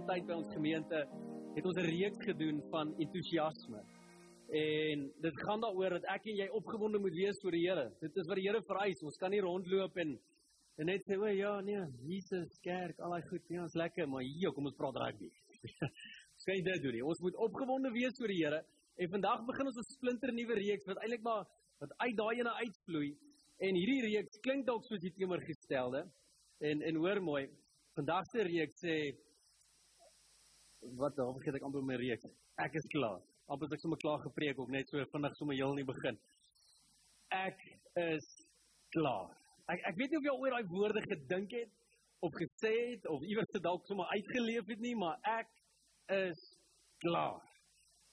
Laaste tyd by ons gemeente het ons 'n reeks gedoen van entoesiasme. En dit gaan daaroor dat ek en jy opgewonde moet wees vir die Here. Dit is wat die Here vereis. Ons kan nie rondloop en en net sê, "O ja, nee, Jesus, kerk, al daai goed, ja, is lekker, maar hier kom ons praat rugby." Skyn jy dit doen nie. Ons moet opgewonde wees vir die Here. En vandag begin ons 'n splinter nuwe reeks wat eintlik maar wat uit daai ene uitvloei. En hierdie reeks klink dalk soos die teenoorgestelde. En en hoor mooi, vandag se reeks sê wat dan vergeet ek amper my reeks. Ek is klaar. Amper as ek sommer klaar gepreek ook net so vinnig sommer heel nie begin. Ek is klaar. Ek ek weet nie of jy al ooit daai woorde gedink het of gesê het of iewers dit dalk sommer uitgeleef het nie, maar ek is klaar.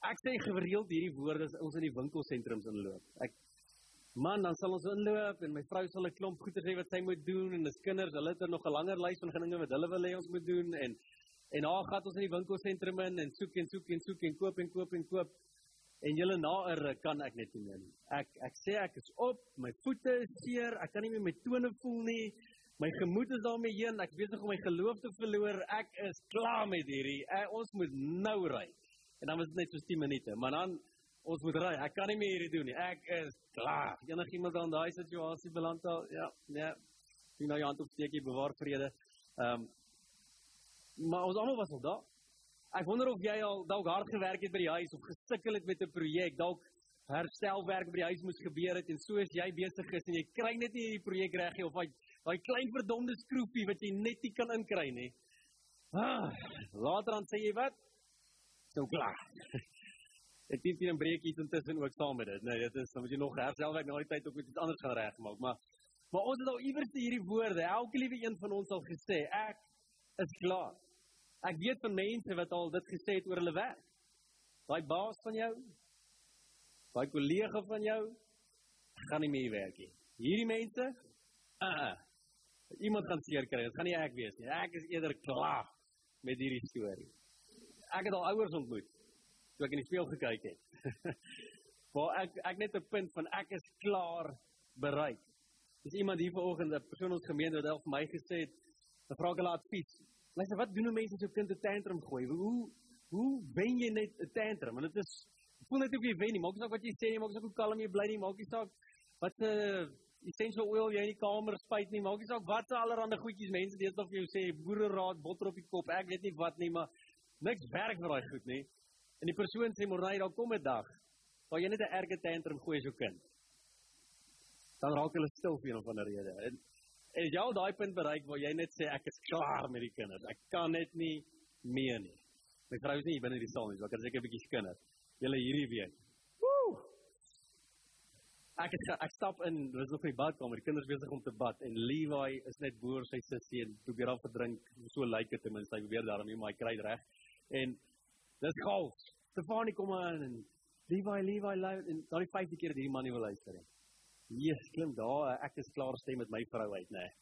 Ek sê gereeld hierdie woorde as ons in die winkelsentrums inloop. Ek man, dan sal ons inloop en my vrou sal 'n klomp goeie sê wat sy moet doen en ons kinders, hulle het nog 'n langer lys van dinge wat hulle wil hê ons moet doen en en daar gaan ons in die winkelsentrum in en soek en soek en soek en koop en koop en koop. En julle na 'n ruk kan ek net nie meer nie. Ek ek sê ek is op, my voete is seer, ek kan nie meer my tone voel nie. My gemoed is daarmee heen. Ek besig om my geloof te verloor. Ek is klaar met hierdie. Ek, ons moet nou ry. En dan was dit net so 10 minute, maar dan ons moet ry. Ek kan nie meer hierdie doen nie. Ek is klaar. Enigiemand dan daai situasie beland al? Ja, nee. Jy nou jou hand opsteek, jy bewaar vrede. Ehm um, maar ons almal was al daar. Ek wonder of jy al dalk hard gewerk het by die huis of gesukkel het met 'n projek, dalk herstelwerk by die huis moes gebeur het en so is jy besig is en jy kry net nie hierdie projek reg nie of hy daai klein verdomde skroefie wat jy net nie kan inkry nie. Ah, later dan sê jy wat? So klaar. Ek dink jy 'n breekie intussen ook saam met dit. Nee, dit is dan moet jy nog herstelwerk na die tyd ook iets anders gaan regmaak, maar maar ons het al iewers hierdie woorde, elke liewe een van ons al gesê, ek is klaar. Ek weet van mense wat al dit gesê het oor hulle werk. Daai baas van jou, daai kollega van jou, gaan nie meer werk nie. Hierdie mense, uh, uh iemand gaan seer kry. Dit gaan nie ek wees nie. Ek is eerder klaar met hierdie storie. Ek het al ouers ontmoet toe ek in die spieël gekyk het. Waar ek ek net 'n punt van ek is klaar bereik. Dis iemand hier vanoggend, 'n persoon ons gemeente wat al vir my gesê het, 'n vraag hulle advies. Luister, wat doen mense as 'n kind 'n tantrum gooi? Hoe hoe wen jy net 'n tantrum? Want dit is voel net of jy wen nie. Maak nie wat jy sê nie, maak nie saak hoe kalm jy bly nie, maak nie saak wat 'n uh, essential oil jy in die kamer spuit nie, maak nie saak wat se allerlei goedjies mense deesdae vir jou sê, boere raad, botter op die kop. Ek weet nie wat nie, maar niks werk vir daai goed nie. En die persoon sê môre dan kom 'n dag waar jy net 'n erge tantrum gooi as jou kind. Dan raak hulle stil vir een of ander rede. En En jy al daai punt bereik waar jy net sê ek is klaar met die kinders. Ek kan net nie meer nie. My vrou is nie binne die saal nie, so ek het seker 'n bietjie skinder. Julle hierdie week. Woe! Ek het ek stap in, dit is nog in die badkamer, die kinders besig om te bad en Levi is net boer sy sussie en probeer al verdrink. So lyk dit ten minste. Hy probeer daarom nie, maar hy kry dit reg. En dis gaaf. Stefanie kom aan en Levi, Levi, Levi en dan die vyfde keer dat hierdie man nie wil luister nie. Jesus, klim daar, ek is klaar stem met my vrou uit, nê. Nee.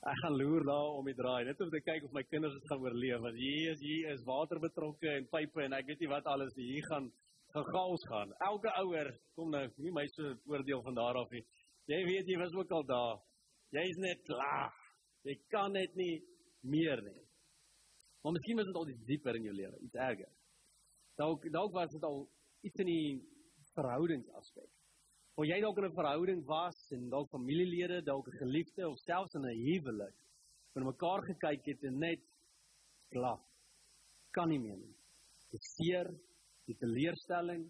Ek gaan loer daar om die draai, net om te kyk of my kinders dit gaan oorleef, want hier is hier is water betrokke en pype en ek weet nie wat alles hier gaan gaan chaos gaan. Elke ouer kom nou, nie my so oordeel van daar af nie. Jy weet jy was ook al daar. Jy's net klaar. Jy kan net nie meer nie. Maar miskien was dit al iets dieper in jou lewe, iets erger. Dalk dalk was dit al iets in die verhoudingsaspek waar jy dalk in 'n verhouding was en dalk familielede, dalk 'n geliefde of selfs in 'n huwelik, van mekaar gekyk het en net klaar. Kan nie meer nie. Die seer, die teleurstelling,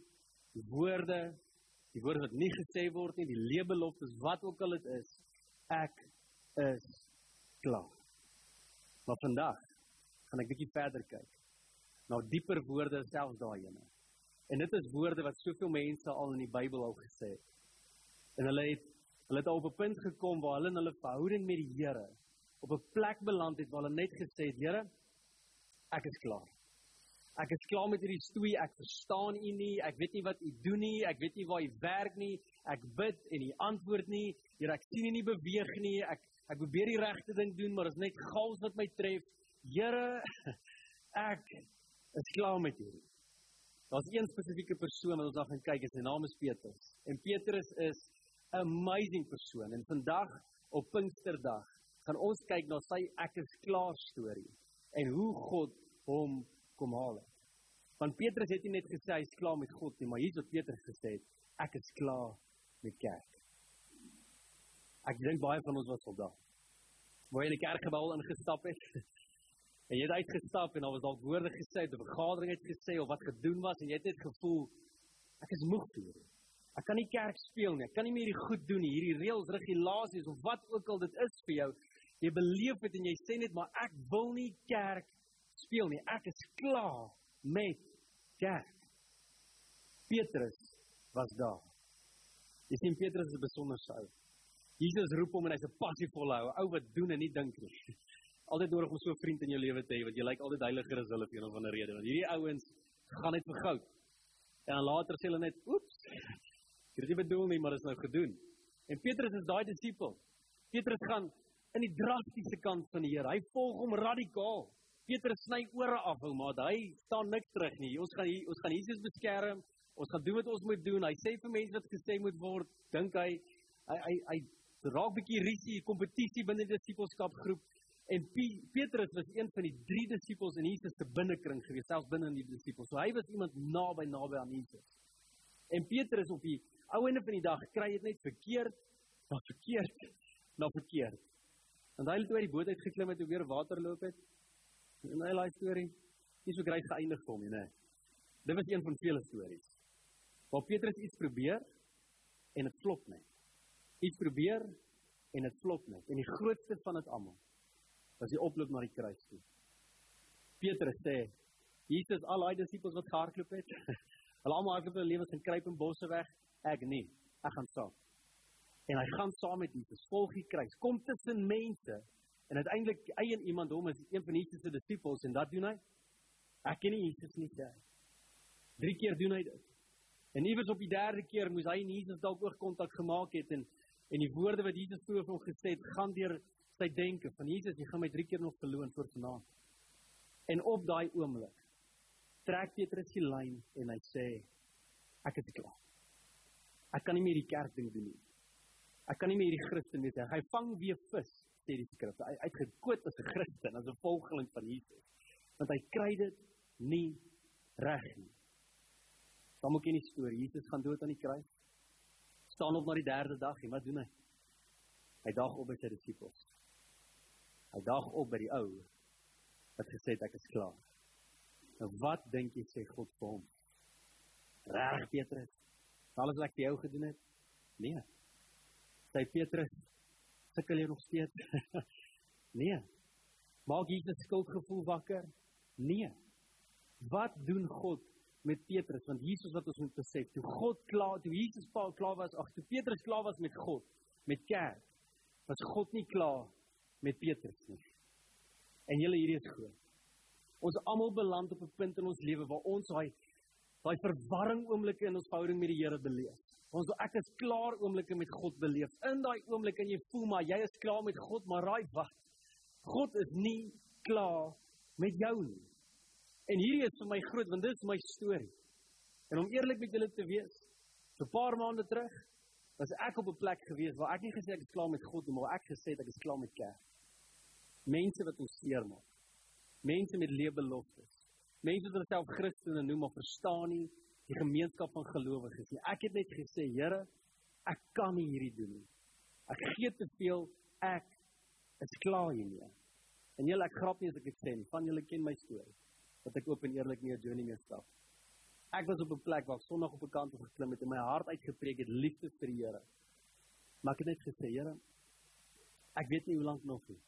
die woorde, die woorde wat nie gesê word nie, die leebeloftes, wat ook al dit is, ek is klaar. Maar vandag gaan ek bietjie verder kyk na dieper woorde selfs daai ene. En dit is woorde wat soveel mense al in die Bybel al gesê het. En hulle het hulle het op 'n punt gekom waar hulle in hulle verhouding met die Here op 'n plek beland het waar hulle net gesê het, Here, ek is klaar. Ek is klaar met hierdie stoei. Ek verstaan U nie. Ek weet nie wat U doen nie. Ek weet nie waar U werk nie. Ek bid en U antwoord nie. Here, ek sien U nie beweeg nie. Ek ek probeer die regte ding doen, maar dit is net chaos wat my tref. Here, ek is klaar met hierdie. Daar's een spesifieke persoon wat ons dan gaan kyk, sy naam is Petrus. En Petrus is amazing persoon en vandag op Pinksterdag gaan ons kyk na sy ek is klaar storie en hoe God hom kom haal het. Want Petrus het nie net gesê hy's klaar met God nie, maar hier is wat Petrus gesê het, ek is klaar met kerk. Ek dink baie van ons was al daar. Waar jy in die kerkgebou ingestap het. En jy het uitgestap en daar was dalk woorde gesê, 'n vergadering het gesê of wat gedoen was en jy het net gevoel ek is moeg vir hierdie. Ek kan nie kerk speel nie. Ek kan nie meer hierdie goed doen nie. Hierdie reëls, regulasies of wat ook al dit is vir jou. Jy beleef dit en jy sê net maar ek wil nie kerk speel nie. Ek is klaar met kerk. Petrus was daar. Jy sien Petrus is 'n besonderse ou. Jesus roep hom en hy's 'n passievolle ou, ou wat doen en nie dink nie. Altyd nodig om so 'n vriend in jou lewe te hê want jy lyk altyd heiliger as hulle vir een of ander rede. Want hierdie ouens gaan net vir goud. En dan later sê hulle net, "Oeps. Ek het dit bedoel nie, maar dit is nou gedoen." En Petrus is daai disipel. Petrus gaan in die drastiese kant van die Here. Hy volg hom radikaal. Petrus sny ore af, ou maat. Hy staan niks terug nie. Ons gaan hier, ons gaan Jesus beskerm. Ons gaan doen wat ons moet doen. Hy sê vir mense wat gesê moet word, dink hy hy hy hy raak bietjie risie kompetisie binne die disipelskapgroep. En P Petrus was een van die drie disipels in Jesus se binnekring gewees, selfs binne in die disipels. So hy was iemand naby naby aan Jesus. En Petrus op die ou einde van die dag kry dit net verkeerd, maar verkeerd, na verkeerd. En hy het oor die boot uit geklim het en weer water loop het. En hy laai storie nie so grys geëindig vir hom nie, nê. Dit was een van vele stories. Waar Petrus iets probeer en dit flop net. Iets probeer en dit flop net. En die grootste van dit almal was die oploop na die kruis toe. Petrus sê, Jesus al daai disippels wat gehardloop het, hulle almal hardloop hulle lewens en kruip in bosse weg, ek nie. Ek gaan saam. En hy gaan saam met Jesus, volg die kruis, kom tussen mense En uiteindelik eien iemand hom as een van Jesus se disippels en dat doen hy. Ek ken nie Jesus nie sê. Drie keer doen hy dit. En iewers op die derde keer moes hy en Jesus dalk ook kontak gemaak het en en die woorde wat Jesus toe vir hom gesê het, gaan deur sy denke van Jesus, jy gaan my drie keer nog verloon voor vanaand. En op daai oomblik trek Petrus die lyn en hy sê ek is klaar. Ek kan nie meer die kerk ding doen nie. Ek kan nie meer hierdie Christen wees nie. Hy vang weer vis sê die skrif. Hy uitgekoot as 'n Christen, as 'n volgeling van Jesus. Want hy kry dit nie reg nie. Dan moet jy nie stoor. Jesus gaan dood aan die kruis. Staan op na die derde dag en wat doen hy? Hy daag op by sy disippels. Hy daag op by die ou wat gesê het ek is klaar. Nou wat dink jy sê God vir hom? Reg Petrus. Alles wat ek vir jou gedoen het? Nee. Sy Petrus, sukkel jy nog steeds? nee. Maak Jesus skuldgevoel wakker? Nee. Wat doen God met Petrus? Want Jesus wat ons moet besef, toe God klaar, toe Jesus Paul klaar was, ag, toe Petrus klaar was met God, met kerk, was God nie klaar met Petrus nie. En julle hierdie is groot. Ons almal beland op 'n punt in ons lewe waar ons daai daai verwarring oomblikke in ons verhouding met die Here beleef. Ons wil ek is klaar oomblikke met God beleef. In daai oomblik en jy voel maar jy is klaar met God, maar raai wat? God is nie klaar met jou nie. En hierdie is vir my groot want dit is my storie. En om eerlik met julle te wees, so 'n paar maande terug was ek op 'n plek gewees waar ek nie gesê ek is klaar met God nie, maar ek gesê ek is klaar met kerk. Mense wat ons seermaak. Mense met leebeloftes. Mense wat self Christene noem maar verstaan nie die gemeenskap van gelowiges nie. Ek het net gesê, Here, ek kan nie hierdie doen nie. Ek gee te veel, ek is klaar hiermee. En julle ek grap nie as ek dit sê. Van julle ken my storie. Dat ek oop en eerlik nie 'n journey meer stap. Ek was op 'n plek waar ek Sondag op 'n kant geklim het en my hart uitgepreek het liefde vir die Here. Maar ek het net gesê, Here, ek weet nie hoe lank nog nie.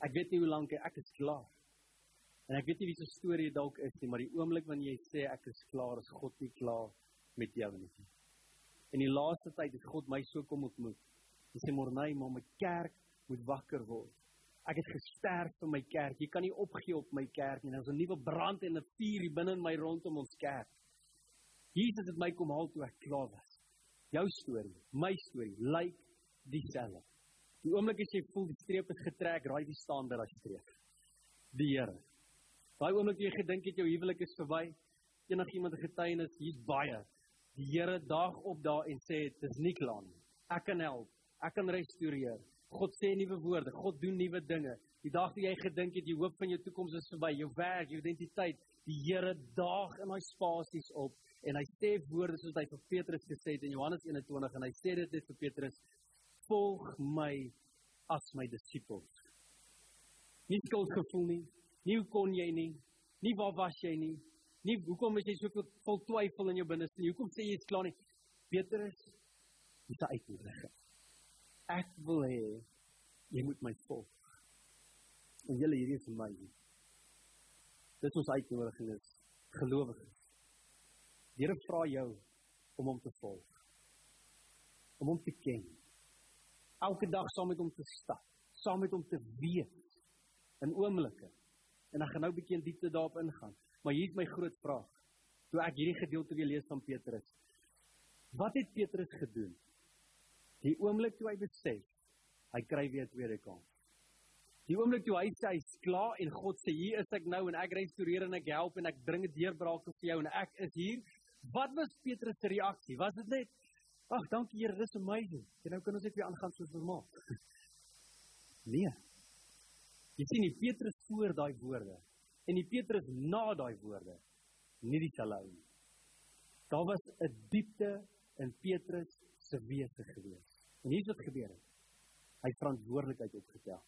Ek weet nie hoe lank ek is klaar. En ek weet nie wie se storie dalk is nie, maar die oomblik wanneer jy sê ek is klaar, is God nie klaar met jou nie. In die laaste tyd het God my so kom ontmoet. Hy sê môre nee, maar my kerk moet wakker word. Ek het gesterf vir my kerk. Jy kan nie opgee op my kerk nie. Daar's 'n nuwe brand en 'n vuur hier binne in my rondom ons kerk. Jesus het my kom haal toe ek klaar was. Jou storie, my storie, lyk like dieselfde. Die oomblik as jy voel die streep is getrek, raai wie staan by daai streep? Die Here. Daai oomblik jy gedink het jou huwelik is verby, enigiemand 'n getuienis, hier's baie. Die Here daag op daar en sê dis nie klaar nie. Ek kan help. Ek kan restoreer. God sê nuwe woorde, God doen nuwe dinge. Die dag wat jy gedink het jy hoop van jou toekoms is verby, jou werk, jou identiteit, die Here daag in daai spasies op en hy sê woorde soos hy vir Petrus gesê het in Johannes 21 en hy sê dit net vir Petrus: "Volg my as my disipels." Nie skuldgevoel nie, nie hoe kon jy nie, nie waar was jy nie, nie hoekom is jy so vol twyfel in jou binneste nie, hoekom sê jy jy's klaar nie? Petrus, dis 'n uitnodiging ek wil hê jy moet my volg. En julle hierdie is vir my. Dis ons uitnodiging is gelowiges. Here vra jou om hom te volg. Om hom te ken. Elke dag saam met hom te stap, saam met hom te weet in oomblikke. En ek gaan nou 'n bietjie in diepte daarop ingaan. Maar hier is my groot vraag. Toe ek hierdie gedeelte weer lees van Petrus. Wat het Petrus gedoen Die oomblik toe hy besef, hy kry weer 'n tweede kans. Die oomblik toe hy sê hy's klaar en God sê hier is ek nou en ek restoreer en ek help en ek bring 'n deurbraak vir jou en ek is hier. Wat was Petrus se reaksie? Was dit net ag, dankie Here, dis amazing. En nou kan ons net weer aangaan soos normaal. Nee. Jy sien Petrus voor daai woorde en die Petrus na daai woorde nie dieselfde ou nie. Daar was 'n diepte in Petrus se wese gewees. En hier's wat gebeur het. Hy verantwoordelikheid opgetel.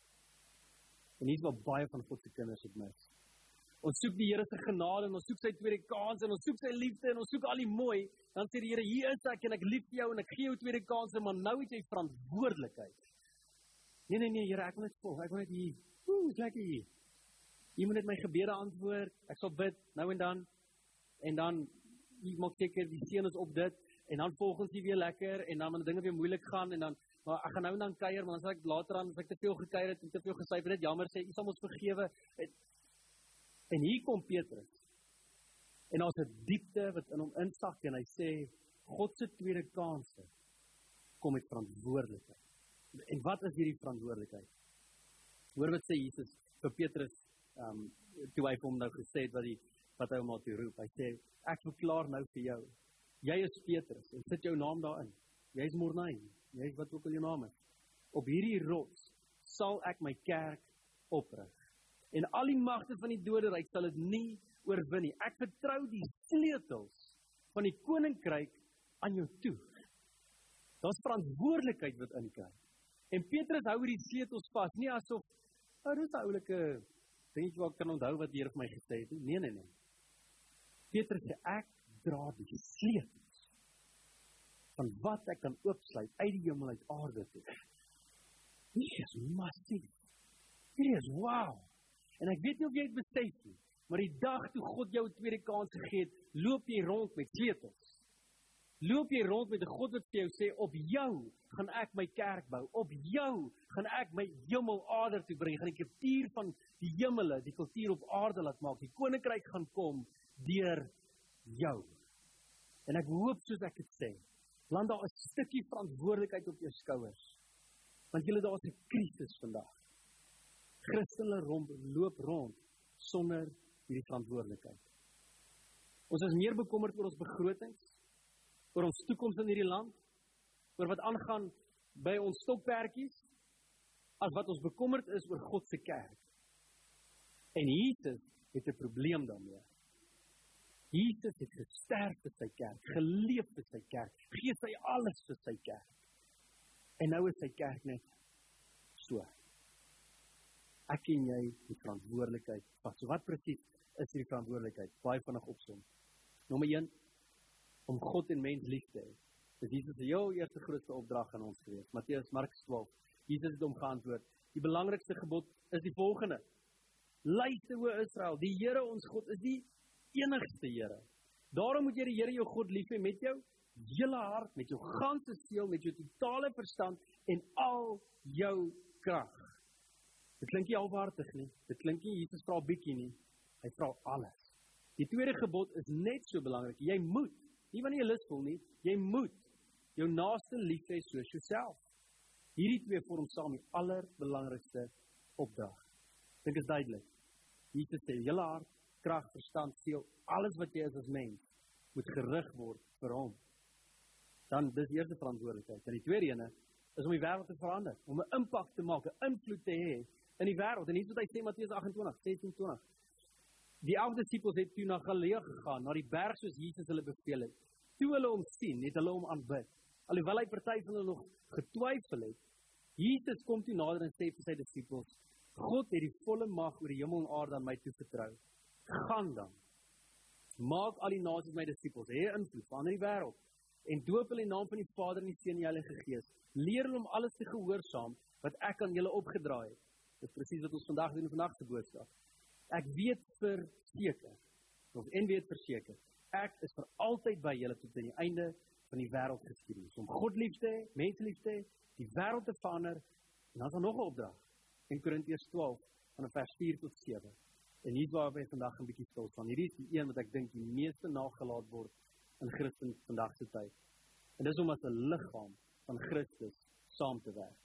En hier's wat baie van God se kinders het mis. Ons soek die Here se genade en ons soek sy tweede kans en ons soek sy liefde en ons soek al die mooi, dan sê die Here, hier is ek en ek lief jou en ek gee jou tweede kans, maar nou het jy verantwoordelikheid. Nee nee nee, Here, ek wil net volg. Ek wil net hier. Ooh, lekker hier. Jy moet net my gebede antwoord. Ek sal bid nou en dan. En dan jy maak seker die seën is op dit. En dan volgens jy weer lekker en dan wanneer dinge weer moeilik gaan en dan maar ek gaan nou en dan kuier maar as ek later aan as ek te veel gekuier het en te veel gesyfer het jammer sê u sal ons vergewe. En, en hier kom Petrus. En daar's 'n diepte wat in hom insak en hy sê God se tweede kanse kom met verantwoordelikheid. En wat is hierdie verantwoordelikheid? Hoor wat sê Jesus vir Petrus ehm um, toe hy hom nou gesê het wat die wat hy hom al toe roep hy sê ek verklaar nou vir jou Jy is Petrus en sit jou naam daarin. Jy's Morney. Jy's wat ook al jou naam is. Op hierdie rots sal ek my kerk oprig. En al die magte van die doderyk sal dit nie oorwin nie. Ek vertrou die sleutels van die koninkryk aan jou toe. Daar's verantwoordelikheid wat inkry. En Petrus hou hierdie sleutels vas, nie asof ou oh, dis 'n oulike dingetjie wat kan onthou wat die Here vir my gesê het. Nee, nee, nee. Petrus sê ek dra die sleutels van wat ek kan oopsluit uit die hemel uit aarde toe. Dit is massief. Dit is wow. En ek weet nie of jy dit besef nie, maar die dag toe God jou 'n tweede kans gegee het, loop jy rond met sleutels. Loop jy rond met 'n God wat vir jou sê op jou gaan ek my kerk bou. Op jou gaan ek my hemel aarde toe bring. Gaan die kultuur van die hemele, die kultuur op aarde laat maak. Die koninkryk gaan kom deur jou. En ek hoop soos ek dit sê, land daar 'n stukkie verantwoordelikheid op jou skouers. Want julle daar's 'n krisis vandag. Christene rond loop rond sonder hierdie verantwoordelikheid. Ons is meer bekommerd oor ons begrotings, oor ons toekoms in hierdie land, oor wat aangaan by ons stokperdjies as wat ons bekommerd is oor God se kerk. En Jesus het 'n probleem daarmee. Jesus het gesterf vir sy kerk, geleef vir sy kerk, gee sy alles vir sy kerk. En nou is sy kerk net so. Ek en jy het verantwoordelikheid. Wat so wat presies is hierdie verantwoordelikheid? Baie vinnig opsom. Nommer 1 om God en mens lief te hê. Dis Jesus se heel eerste grootste opdrag aan ons gewees. Matteus Markus 12. Jesus het hom geantwoord: "Die belangrikste gebod is die volgende: Luister o Israel, die Here ons God is die enigste Here. Daarom moet jy die Here jou God lief hê met jou hele hart, met jou ganse siel, met jou totale verstand en al jou krag. Dit klink nie alwaardig nie. Dit klink nie Jesus vra bietjie nie. Hy vra alles. Die tweede gebod is net so belangrik. Jy moet, nie wanneer jy lus voel nie, jy moet jou naaste lief hê soos jouself. Hierdie twee vorm saam die allerbelangrikste opdrag. Dink is duidelik. Jesus sê hele hart, krag, verstand, siel, alles wat jy is as mens, moet gerig word vir hom. Dan dis die eerste verantwoordelikheid. En die tweede ene is om die wêreld te verander, om 'n impak te maak, 'n invloed te hê in die wêreld. En hier is wat hy sê Matteus 28, 16-20. Die elf disippels het toe na Galilea gegaan, na die berg soos Jesus hulle beveel het. Toe hulle hom sien, het hulle hom aanbid. Alhoewel hy party van hulle nog getwyfel het, Jesus kom toe nader en sê vir sy disippels: God het die volle mag oor die hemel en aarde aan my toevertrou. Gaan dan. Maak al die nasies my disippels, hê invloed van die wêreld en doop hulle in die naam van die Vader en die Seun en die Heilige Gees leer hulle om alles te gehoorsaam wat ek aan julle opgedra het. Dis presies wat ons vandag doen in vandag se boodskap. Ek weet verseker, of en weet verseker, ek is vir altyd by julle tot aan die einde van die wêreld geskiedenis om God lief te hê, mense lief te hê, die wêreld te verander. En dan is daar nog 'n opdrag in Korintiërs 12 van vers 4 tot 7. En hier waar ons vandag 'n bietjie stil staan. Hierdie is die een wat ek dink die meeste nagelaat word in Christen vandag se tyd. En dis om as 'n liggaam van Christus saam te werk.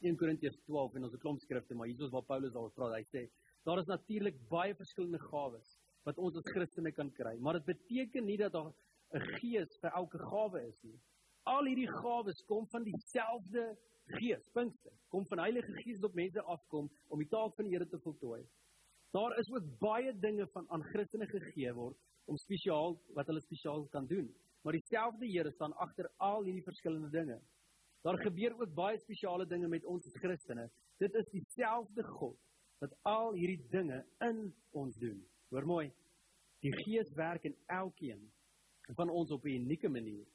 1 Korintiërs 12 en ons het klomp skrifte, maar hier is waar Paulus daaroor praat. Hy sê daar is natuurlik baie verskillende gawes wat ons as Christene kan kry, maar dit beteken nie dat daar 'n gees vir elke gawe is nie. Al hierdie gawes kom van dieselfde Gees, Pinkster. Kom van Heilige Gees wat op mense afkom om die taak van die Here te voltooi. Daar is ook baie dinge van aan Christene gegee word om spesiaal wat hulle spesiaal kan doen maar dieselfde Here staan agter al hierdie verskillende dinge. Daar gebeur ook baie spesiale dinge met ons as Christene. Dit is dieselfde God wat al hierdie dinge in ons doen. Hoor mooi. Die Gees werk in elkeen van ons op 'n unieke manier.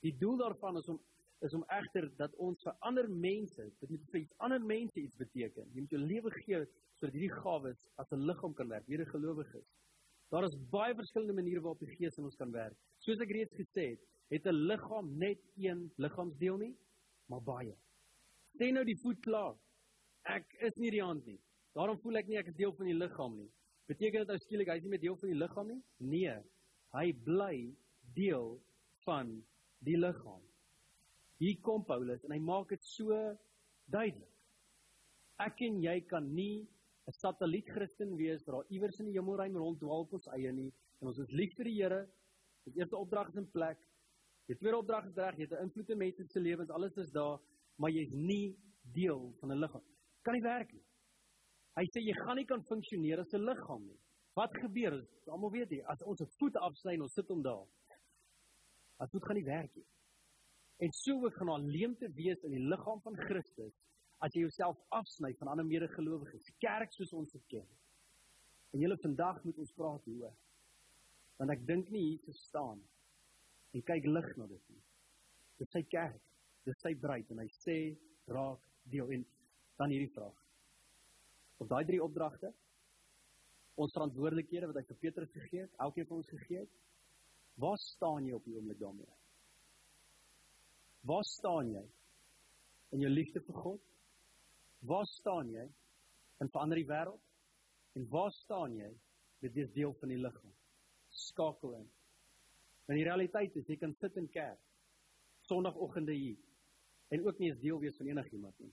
Die doel daarvan is om is om egter dat ons vir ander mense, dit moet vir ander mense iets beteken. Jy moet jou lewe gee sodat hierdie gawes as 'n liggaam kan werk, weer 'n gelowige is. Daar is baie verskillende maniere waarop die Gees in ons kan werk. Soos ek reeds gesê het, het 'n liggaam net een liggaamsdeel nie, maar baie. Sê nou die voet klaar. Ek is nie die hand nie. Daarom voel ek nie ek is deel van die liggaam nie. Beteken dit ou skielik hy is nie meer deel van die liggaam nie? Nee. Hy bly deel van die liggaam. Hier kom Paulus en hy maak dit so duidelik. Ek en jy kan nie 'n satelliet Christen wees wat daar iewers in die hemelruim ronddwaal op ons eie nie en ons is lief vir die Here. Die eerste opdrag is in plek. Die tweede opdrag is reg, jy het 'n invloed op mense se lewens, alles is daar, maar jy's nie deel van 'n liggaam. Kan nie werk nie. Hy sê jy gaan nie kan funksioneer as 'n liggaam nie. Wat gebeur? Almal weet jy, as ons 'n voet afsny en ons sit hom daar. As dit gaan nie werk nie. En so ook gaan daar leemte wees in die liggaam van Christus as jy jouself afsny van ander medegelowiges, kerk soos ons dit ken. En julle vandag moet ons praat hieroor. Want ek dink nie Jesus staan en kyk lig na dit nie. Dis sy kerk, dis sy bruid en hy sê raak deel en dan hierdie vraag. Op daai drie opdragte ons verantwoordelikhede wat hy vir Petrus gegee het, elkeen van ons gegee het. Waar staan jy op die oomblik daarmee? Waar staan jy in jou liefde vir God? Waar staan jy in verander die wêreld? En waar staan jy met dis deel van die liggaam? Skakel in. Want die realiteit is jy kan sit in kerk Sondagoggende hier en ook nie eens deel wees van enigiemand nie.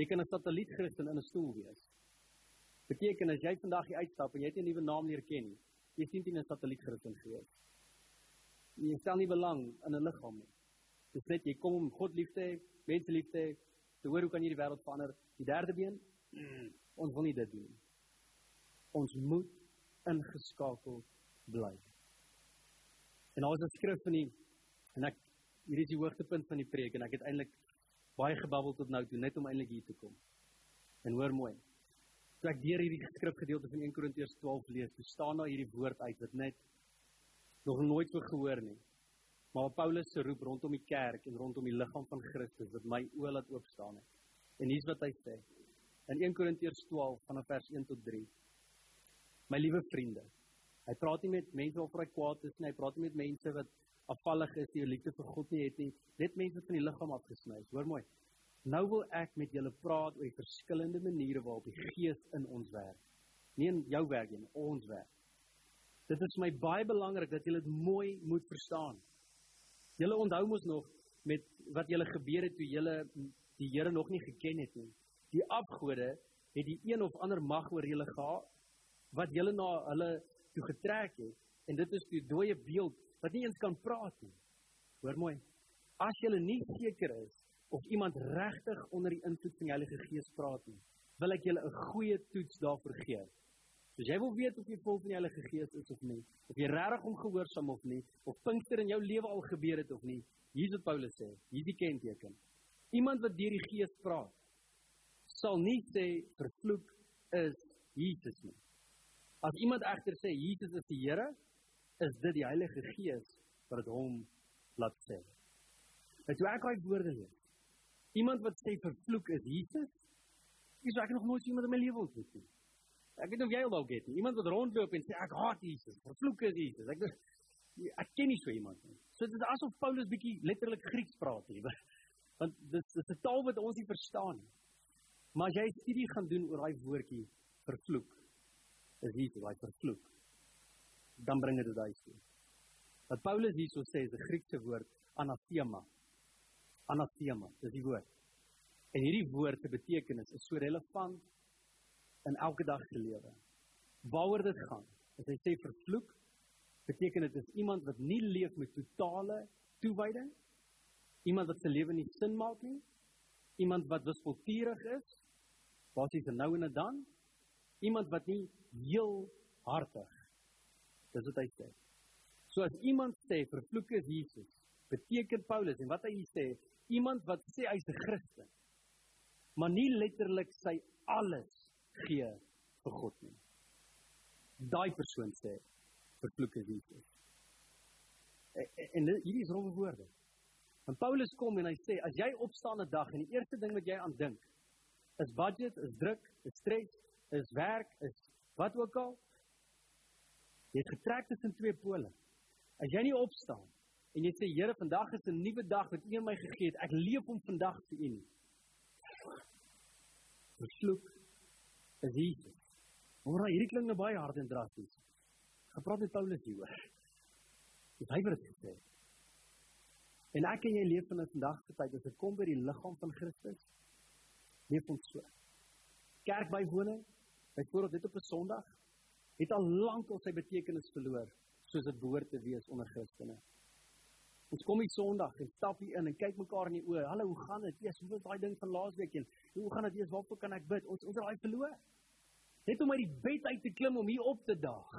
Jy kan 'n satelliet Christen in 'n stoel wees. Beteken as jy vandag hier uitstap en jy het 'n nuwe naam leer ken, jy sien dit 'n satelliet Christen gewees. Jy stel nie belang in 'n liggaam nie. Dis net jy kom om God lief te hê, mense lief te hê, te hoor hoe kan hierdie wêreld verander? Die derde been, ons wil nie dit doen. Ons moet ingeskakel bly. En daar is 'n skrif van die en ek hierdie is die hoogtepunt van die preek en ek het eintlik baie gebabbel tot nou toe net om eintlik hier te kom. En hoor mooi. Toe ek deur hierdie skrifgedeelte van 1 Korintiërs 12 lees, toe staan daar hierdie woord uit wat net nog nooit voor gehoor nie maar Paulus se roep rondom die kerk en rondom die liggaam van Christus wat my oë laat oop staan het. En hier's wat hy sê. In 1 Korintiërs 12 vanaf vers 1 tot 3. My liewe vriende, hy praat nie met mense wat hy kwaad is nie, hy praat nie met mense wat afvallig is, die liefde vir God nie het nie, net mense van die liggaam afgesny is. Hoor mooi. Nou wil ek met julle praat oor die verskillende maniere waarop die Gees in ons werk. Nie in jou werk nie, in ons werk. Dit is my baie belangrik dat julle dit mooi moet verstaan. Julle onthou mos nog met wat julle gebeur het toe julle die Here nog nie geken het nie. Die afgode het die een of ander mag oor julle gehad wat julle na hulle toe getrek het en dit is 'n dooie beeld wat nie eens kan praat nie. Hoor mooi. As jy nie seker is of iemand regtig onder die invloed van die Heilige Gees praat nie, wil ek julle 'n goeie toets daarvoor gee. So jy wil weet of jy vol van die Heilige Gees is of nie, of jy regtig hom gehoorsaam of nie, of Pinkster in jou lewe al gebeur het of nie. Hier is wat Paulus sê, hier is die kenteken. Iemand wat deur die Gees praat, sal nie sê vervloek is Jesus nie. As iemand egter sê Jesus is die Here, is dit die Heilige Gees wat dit hom laat sê. Het jy ek al woorde lees? Iemand wat sê vervloek is Jesus, is ek nog nooit iemand in my lewe ontmoet nie. Ek weet nie of jy al dalk het nie. Iemand wat rondloop en sê ek haat Jesus, vervloek is Jesus. Ek ek ken nie so iemand nie. So dit is asof Paulus bietjie letterlik Grieks praat hier. Want dit is 'n taal wat ons nie verstaan nie. Maar as jy studie gaan doen oor daai woordjie vervloek, is hier daai vervloek. Dan bring dit daai toe. Wat Paulus hierso sê is 'n Griekse woord anathema. Anathema, dis die woord. En hierdie woord se betekenis is so relevant in elke dag se lewe. Waaroor dit gaan, as hy sê vervloek, beteken dit is iemand wat nie leef met totale toewyding, iemand wat se lewe nie sin maak nie, iemand wat wispelturig is, basies nou en dan, iemand wat nie heel hartig. Dis wat hy sê. So as iemand sê vervloek is Jesus, beteken Paulus en wat hy sê, iemand wat sê hy's 'n Christen, maar nie letterlik sy alles gee vir God nie. Daai persoon sê vervloek is Jesus. En, en hierdie is rowwe woorde. En Paulus kom en hy sê as jy opstaan 'n dag en die eerste ding wat jy aan dink is budget, is druk, is stres, is werk, is wat ook al. Jy het getrek tussen twee pole. As jy nie opstaan en jy sê Here, vandag is 'n nuwe dag wat U my gegee het. Ek leef om vandag vir U. Vervloek is Jesus. Maar hierdie klink nou baie hard en drasties. Gepraat met Paulus hieroor. Dis hy wat dit gesê het. En ek en jy leef in vandag se tyd as dit kom by die liggaam van Christus. Leef ons so. Kerkbywoning, byvoorbeeld dit op 'n Sondag, het al lank al sy betekenis verloor soos dit behoort te wees onder Christene. Ons kom hier Sondag en stap hier in en kyk mekaar in die oë. Hallo, hoe gaan dit? Jesus, hoe was daai ding van laasweek en hoe gaan dit? Jesus, waarvoor kan ek bid? Ons ons daai verloor. Net om uit die bed uit te klim om hier op te daag.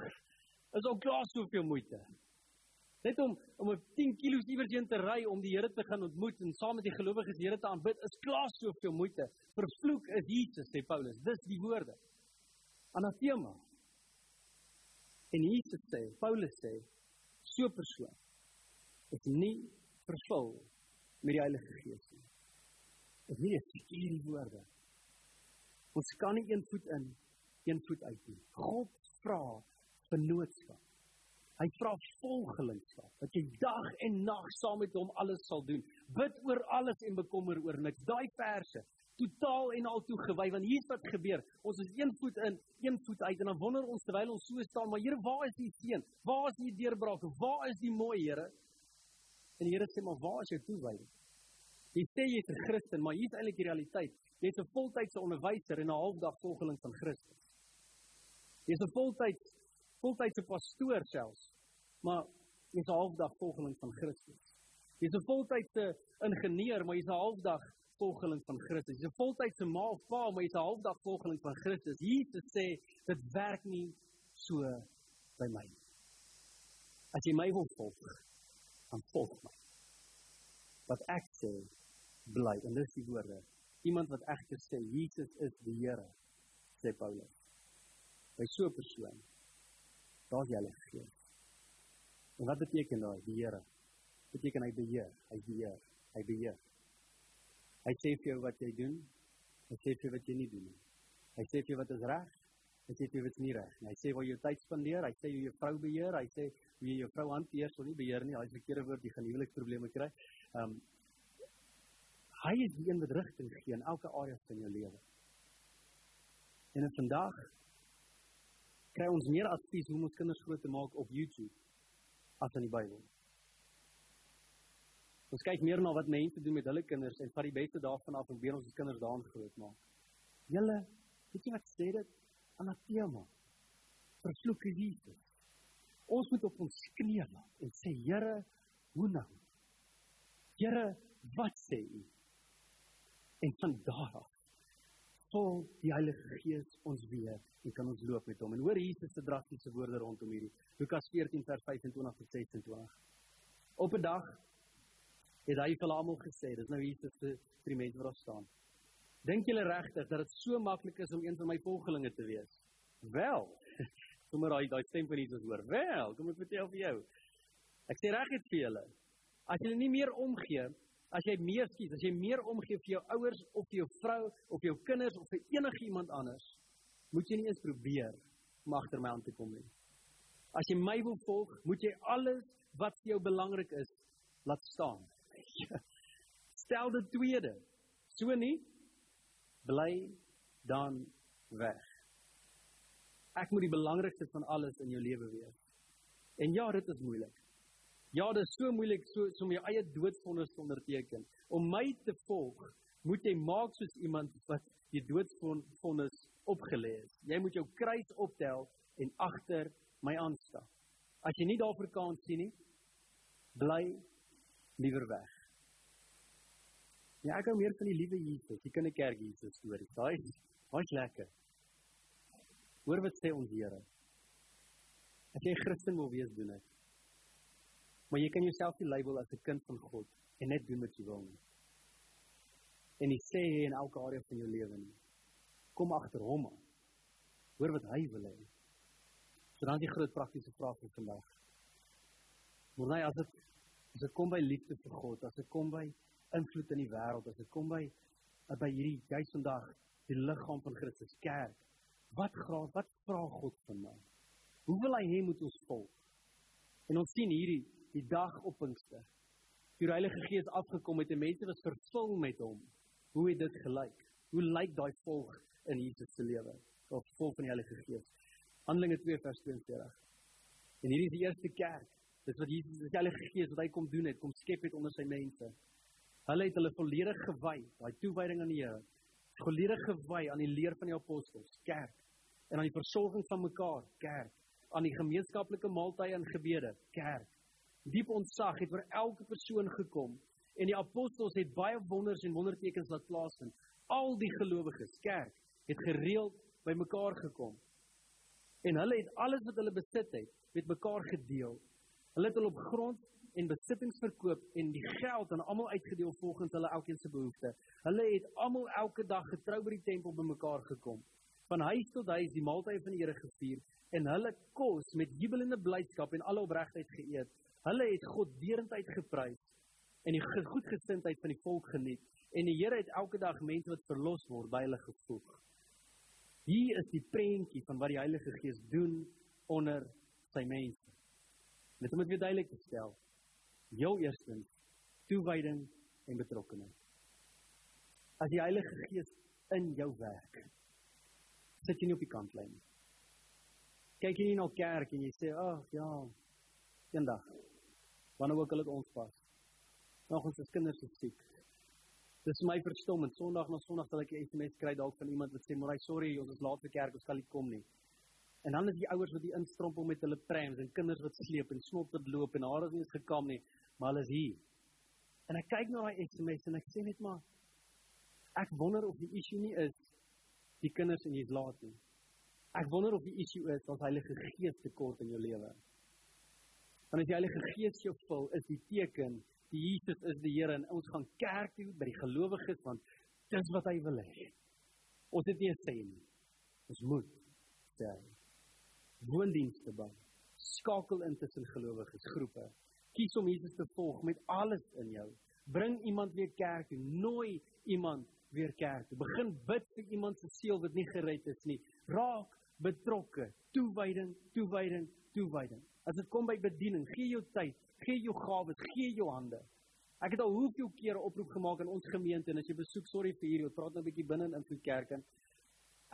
Is al klaar soveel moeite. Net om om 'n 10 km iewers heen te ry om die Here te gaan ontmoet en saam met die gelowiges die Here te aanbid is klaar soveel moeite. Vervloek is Jesus sê Paulus. Dis die woorde. Anathema. En Jesus sê, Paulus sê, so 'n persoon is nie vervul met die Heilige Gees nie. Dit is nie 'n sekere woorde. Ons kan nie een voet in, een voet uit nie. God vra vennootskap. Hy vra volgelingskap dat jy dag en nag saam met hom alles sal doen. Bid oor alles en bekommer oor niks. Daai verse totaal en al toegewy want hier's wat gebeur. Ons is een voet in, een voet uit en dan wonder ons terwyl ons so staan, maar Here, waar is die seën? Waar is die deurbraak? Waar is die mooi, Here? En die Here sê maar, waar is jou toewyding? Jy sê jy's 'n Christen, maar hier's eintlik die realiteit. Jy's 'n voltydse onderwyser en 'n halfdag volgeling van Christus. Jy's 'n voltyds voltydse pastoor selfs. Maar jy's 'n halfdag volgeling van Christus. Jy's 'n voltydse ingenieur, maar jy's 'n halfdag volgeling van Christus. Jy's 'n voltydse ma of pa, maar jy's 'n halfdag volgeling van Christus. Jesus sê dit werk nie so by my. As jy my wil volg, dan volg my. Wat ek sê, bly. En dis die woorde. Iemand wat egter sê Jesus is die Here, sê Paulus. By so 'n persoon daar's jy Heilige Gees. En wat beteken daai die Here? Beteken hy beheer, hy beheer, hy beheer. Hy sê vir jou wat jy doen, hy sê vir jou wat jy nie doen nie. Hy sê vir jou wat is reg, hy sê jou wat is nie reg nie. Hy sê waar jy tyd spandeer, hy sê jy jou vrou beheer, hy sê hoe jy jou vrou hanteer, sou nie beheer nie, hy se verkeerde woord, jy gaan huweliksprobleme kry. Ehm um, Hy is die een wat rigting gee in elke area van jou lewe. En vandag kry ons meer advies hoe om ons kinders groot te maak op YouTube as in die Bybel. Ons kyk meer na wat mense doen met hulle kinders en vat die beste daarvan af en probeer ons kinders daarin groot maak. Julle, weet jy wat sê dit? Anathema. Vervloek Jesus. Ons moet op ons knieë en sê Here, hoe nou? Here, wat sê U? En van daar af vol die Heilige Gees ons weer en kan ons loop met hom. En hoor Jesus se drastiese woorde rondom hierdie. Lukas 14 vers 25 tot 26. Op 'n dag het hy vir almal gesê, dis nou Jesus se vir die mense wat daar staan. Dink julle regtig dat dit so maklik is om een van my volgelinge te wees? Wel, sommer daai daai stem van Jesus hoor. Wel, kom ek vertel vir jou. Ek sê reg dit vir julle. As julle nie meer omgee as jy meer skiet, as jy meer omgee vir jou ouers of vir jou vrou of vir jou kinders of vir enige iemand anders, moet jy nie eens probeer om agter my aan te kom nie. As jy my wil volg, moet jy alles wat vir jou belangrik is laat staan. Stel dit tweede. So nie bly dan weg. Ek moet die belangrikste van alles in jou lewe wees. En ja, dit is moeilik. Ja, dit is so moeilik so om jou eie doodsvonnis te onderteken. Om my te volg, moet jy maak soos iemand wat die doodsvonnis opgelê is. Jy moet jou kruis optel en agter my aanstap. As jy nie daarvoor kan sien nie, bly liewer weg. Ja, ek hou meer van die liewe Jesus, die kinderkerk Jesus stories. Daai daai's lekker. Hoor wat sê ons Here. As jy Christen wil wees, doen dit. Maar jy kan jouself nie label as 'n kind van God en net doen wat jy wil nie. En hy sê in elke area van jou lewe nie. Kom agter hom aan. Hoor wat hy wil hê. So dan die groot praktiese vraag vir vandag. Wanneer as dit as dit kom by liefde vir God, as dit kom by invloed in die wêreld, as dit kom by by hierdie juis vandag die liggaam van Christus kerk. Wat graag, wat vra God van my? Hoe wil hy hê moet ons volg? En ons sien hierdie die dag op Pinkster. Die Heilige Gees afgekom het en mense was vervul met hom. Hoe het dit gelyk? Hoe lyk daai volg in Jesus se lewe? Of vol van die Heilige Gees. Handelinge 2 vers 22. En hierdie is die eerste kerk. Dis wat Jesus, die Heilige Gees wat hy kom doen het, kom skep het onder sy mense. Hulle het hulle volledig gewy, daai toewyding aan die Here. Volledig gewy aan die leer van die apostels, kerk. En aan die versorging van mekaar, kerk. Aan die gemeenskaplike maaltye en gebede, kerk diep ontzag het vir elke persoon gekom en die apostels het baie wonders en wondertekens laat plaasvind. Al die gelowiges, kerk, het gereeld bymekaar gekom. En hulle het alles wat hulle besit het, met mekaar gedeel. Hulle het hulle op grond en besittings verkoop en die geld aan almal uitgedeel volgens hulle elkeen se behoeftes. Hulle het almal elke dag getrou by die tempel bymekaar gekom. Van huis tot huis die maaltye van die Here gevier en hulle kos met jubelende blydskap en alle opregtheid geëet Hulle het God deurentyd geprys en die goedgesindheid van die volk geniet en die Here het elke dag mense wat verlos word by hulle gevoeg. Hier is die prentjie van wat die Heilige Gees doen onder sy mense. Net om dit weer duidelik te stel. Jou eerstens toewyding en betrokkeheid. As die Heilige Gees in jou werk, sit jy nie op die kantlyn nie. Kyk jy nie na kerk en jy sê, "Ag, ja, eendag wanneer ook al dit ons pas. Nog ons kinders is siek. Dis my verstommend. Sondag na Sondag sal ek 'n SMS kry dalk van iemand wat sê, "Maar sorry, ons is laat vir kerk, ons kan nie kom nie." En dan is die ouers wat die instrompel met hulle prams en kinders wat sleep en snot wat loop en hare is nie gekam nie, maar hulle is hier. En ek kyk na daai SMS en ek sê net maar ek wonder of die issue nie is die kinders en jy's laat nie. Ek wonder of die issue is dat Heilige Gees tekort in jou lewe. Want as die Heilige Gees jou vul, is die teken die Jesus is die Here en ons gaan kerk toe by die gelowiges want dis wat hy wil hê. Ons het nie 'n sê nie. Ons moet sê. Woondienste bou. Skakel in tussen gelowiges groepe. Kies om Jesus te volg met alles in jou. Bring iemand weer kerk toe. Nooi iemand weer kerk toe. Begin bid vir iemand se siel wat nie gered is nie. Raak betrokke. Toewyding, toewyding, toewyding. As dit kom by bediening, gee jou tyd, gee jou gawes, gee jou hande. Ek het al hoeveel kere oproep gemaak in ons gemeente en as jy besoek, sorry vir hierdie, ek praat nou 'n bietjie binne in Invloed Kerk en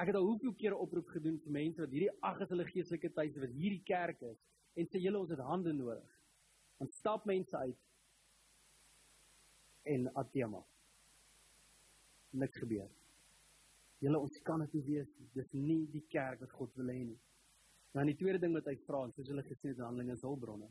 ek het al hoeveel kere oproep gedoen vir mense wat hierdie ag is hulle geestelike tuiste wat hierdie kerk is en sê julle ons het hande nodig. Want stap mense uit en atema. Niks gebeur. Julle ons kan dit nie wees nie. Dis nie die kerk wat God wil hê nie. Dan die tweede ding wat hy vra, soos hulle gesê het in Handelinge se hulpbronne.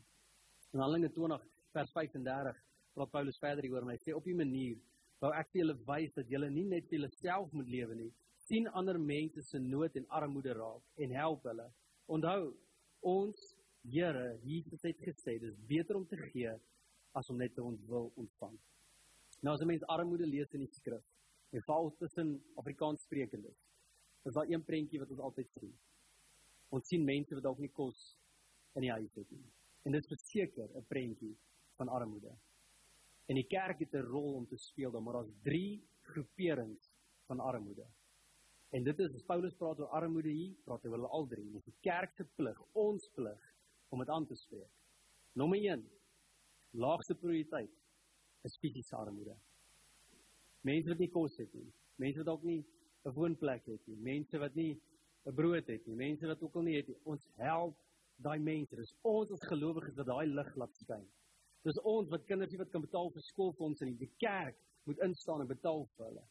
In Handelinge 20 vers 35 praat Paulus verder hieroor en hy sê op 'n manier wou ek vir julle wys dat julle nie net vir julleself moet lewe nie, sien ander mense se nood en armoede raak en help hulle. Onthou, ons Here, Jesus het gesê dis beter om te gee as om net te ontwil ontvang. Nou as 'n mens armoede lees in die skrif, en veral tussen Afrikaans sprekendes, is daar een prentjie wat ons altyd sien. Ons sien mense wat dalk nie kos in die huis het nie. En dit is verseker 'n prentjie van armoede. En die kerk het 'n rol om te speel, maar daar's drie groeperings van armoede. En dit is as Paulus praat oor armoede hier, praat hy oor al drie. Dit is die kerk se plig, ons plig om dit aan te spreek. Nommer 1. Laagste prioriteit is fisiese armoede. Mense wat nie kos het nie, mense wat dalk nie 'n woonplek het nie, mense wat nie 'n brood het nie, mense wat ook al nie het nie. Ons help daai mense. Dis ons as gelowiges wat daai lig laat skyn. Dis ons wat kinders nie wat kan betaal vir skoolfondse nie. Die kerk moet instaan en betaal vir hulle.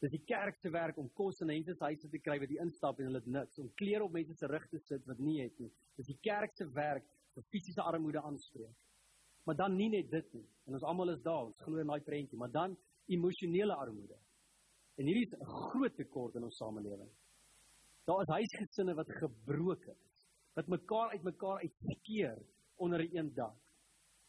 Dis die kerk se werk om kos in mense se huise te kry wat die instap en hulle het niks, om klere op mense se rug te sit wat nie het nie. Dis die kerk se werk vir fisiese armoede aanspreek. Maar dan nie net dit nie. En ons almal is daar, ons glo in daai prentjie, maar dan emosionele armoede. En hierdie is 'n groot tekort in ons samelewing. Daar is huisgesinne wat gebroken is, wat mekaar uitmekaar uitskeer onder 'n een dak.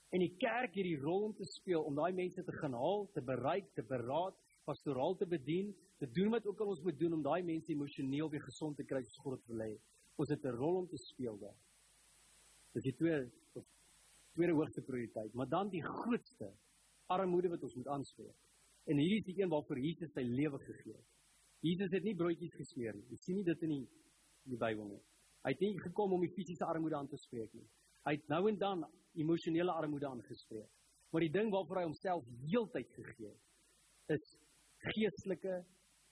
En die kerk het die rol om te speel om daai mense te gaan haal, te bereik, te beraad, pastoraal te bedien, te doen wat ook al ons moet doen om daai mense emosioneel weer gesond te kry soos God wil hê. Ons het 'n rol om te speel daar. Dis die twee tweede hoogste prioriteit, maar dan die grootste armoede wat ons moet aanspreek. En hierdie is die een waarvoor Jesus sy lewe gegee het. Jesus het nie broodjies gesmeer nie. Jy sien nie dit in die die Bybel nie. Hy het nie gekom om die fisiese armoede aan te spreek nie. Hy het nou en dan emosionele armoede aangespreek. Maar die ding waarvoor hy homself heeltyd gegee het, is geestelike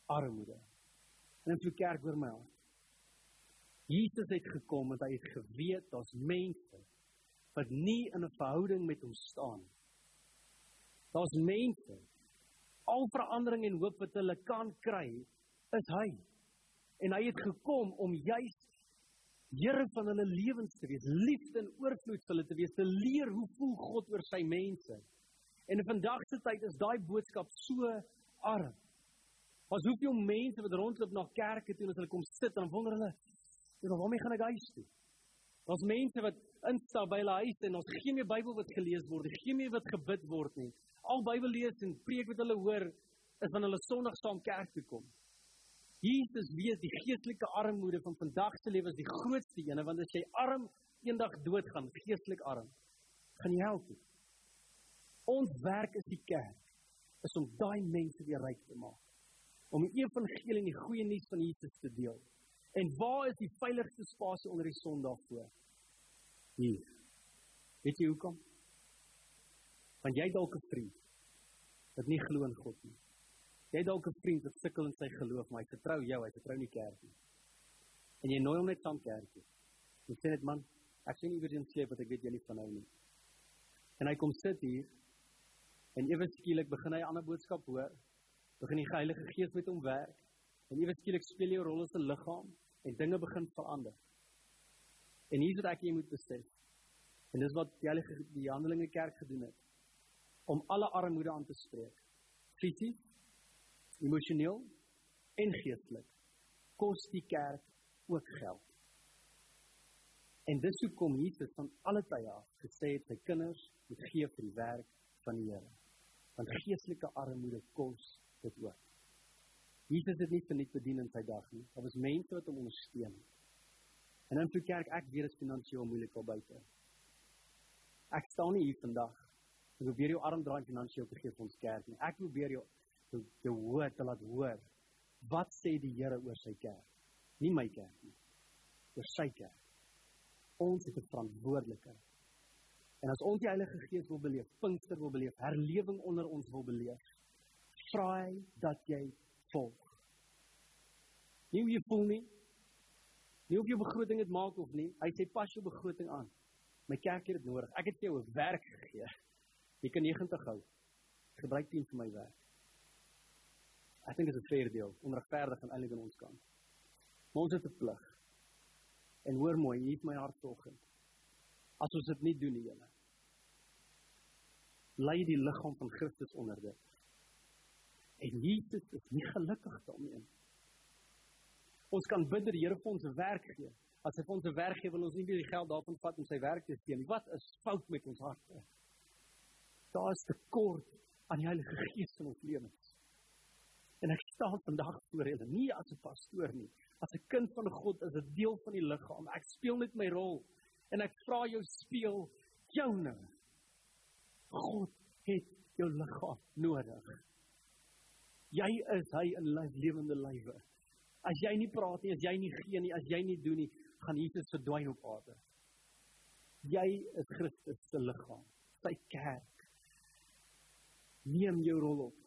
armoede. En in 'n kerk hoor my aan. Jesus het gekom want hy het geweet daar's mense wat nie in 'n verhouding met hom staan. Daar's mense al verandering en hoop wat hulle kan kry, is hy. En hy het gekom om juis Here van hulle lewens te wees, liefde en oorvloed vir hulle te wees, te leer hoe voel God oor sy mense. En in vandag se tyd is daai boodskap so arm. Ons hoeveel mense wat rondloop na kerke toe en as hulle kom sit en wonder hulle, "Ja, waarmee gaan ek huis toe?" Daar's mense wat instap by hulle huis en ons geen meer Bybel wat gelees word, geen meer wat gebid word nie. Al Bybel lees en preek wat hulle hoor is wanneer hulle Sondag saam kerk toe kom. Jesus weet die geestelike armoede van vandag se lewe is die grootste ene want as jy arm eendag doodgaan, geestelik arm, gaan jy help. Ons werk is die kerk is om daai mense weer ryk te maak. Om die evangelie en die goeie nuus van Jesus te deel. En waar is die veiligste spasie onder die son daarvoor? Hier. Weet jy hoekom? Want jy dalk 'n vriend wat nie glo in God nie. Jy dalk 'n vriend wat sukkel in sy geloof, maar hy vertrou jou, hy vertrou nie kerk nie. En jy nooi hom net saam kerk toe. Jy sê net man, ek sien iewers in sleep wat ek weet jy nie van hou nie. En hy kom sit hier en ewe skielik begin hy 'n ander boodskap hoor. Begin die Heilige Gees met hom werk. En ewe skielik speel 'n rol as 'n liggaam en dinge begin verander. En hier is wat ek jy moet besef. En dis wat die Heilige die Handelinge Kerk gedoen het om alle armoede aan te spreek. Fisies, emosioneel en geestelik kos die kerk ook geld. En dis hoekom Jesus van alle tye af gesê het sy kinders moet gee vir die werk van die Here. Want geestelike armoede kos dit ook. Jesus het nie verniet bedien in sy dag nie. Daar was mense wat hom ondersteun. En in die kerk ek weet dit is finansiëel moeilik op buite. Ek staan nie hier vandag en probeer jou arm draai finansiëel te gee vir ons kerk nie. Ek probeer jou te, te hoor te laat hoor wat sê die Here oor sy kerk. Nie my kerk nie. Oor sy kerk. Ons het 'n verantwoordelikheid. En as ons die Heilige Gees wil beleef, Pinkster wil beleef, herlewing onder ons wil beleef, vra hy dat jy volg. Nie hoe jy voel nie. Nie of jy begroting het maak of nie. Hy sê pas jou begroting aan. My kerk het dit nodig. Ek het vir jou 'n werk gegee. Jy kan 90 hou. Gebruik 10 vir my werk. Ek dink dit is 'n fair deal, onregverdig en eintlik aan ons kant. Maar ons het 'n plig. En hoor mooi, hier is my hart vanoggend. As ons dit nie doen nie, julle. Lei die liggaam van Christus onder dit. En Jesus is nie gelukkig daarmee nie. Ons kan bid dat die Here vir ons 'n werk gee. As hy vir ons 'n werk gee, wil ons nie weer die geld daarvan vat om sy werk te steun. Wat is fout met ons harte? Daar is tekort aan die Heilige Gees in ons lewens. En ek staan vandag voor julle, nie as 'n pastoor nie, as 'n kind van God, as 'n deel van die liggaam. Ek speel net my rol en ek vra jou speel joune. God het jou liggaam nodig. Jy is hy in lewende lywe. As jy nie praat nie, as jy nie gee nie, as jy nie doen nie, gaan Jesus verdwyn op aarde. Jy is Christus se liggaam, sy kerk. Neem jou rol op.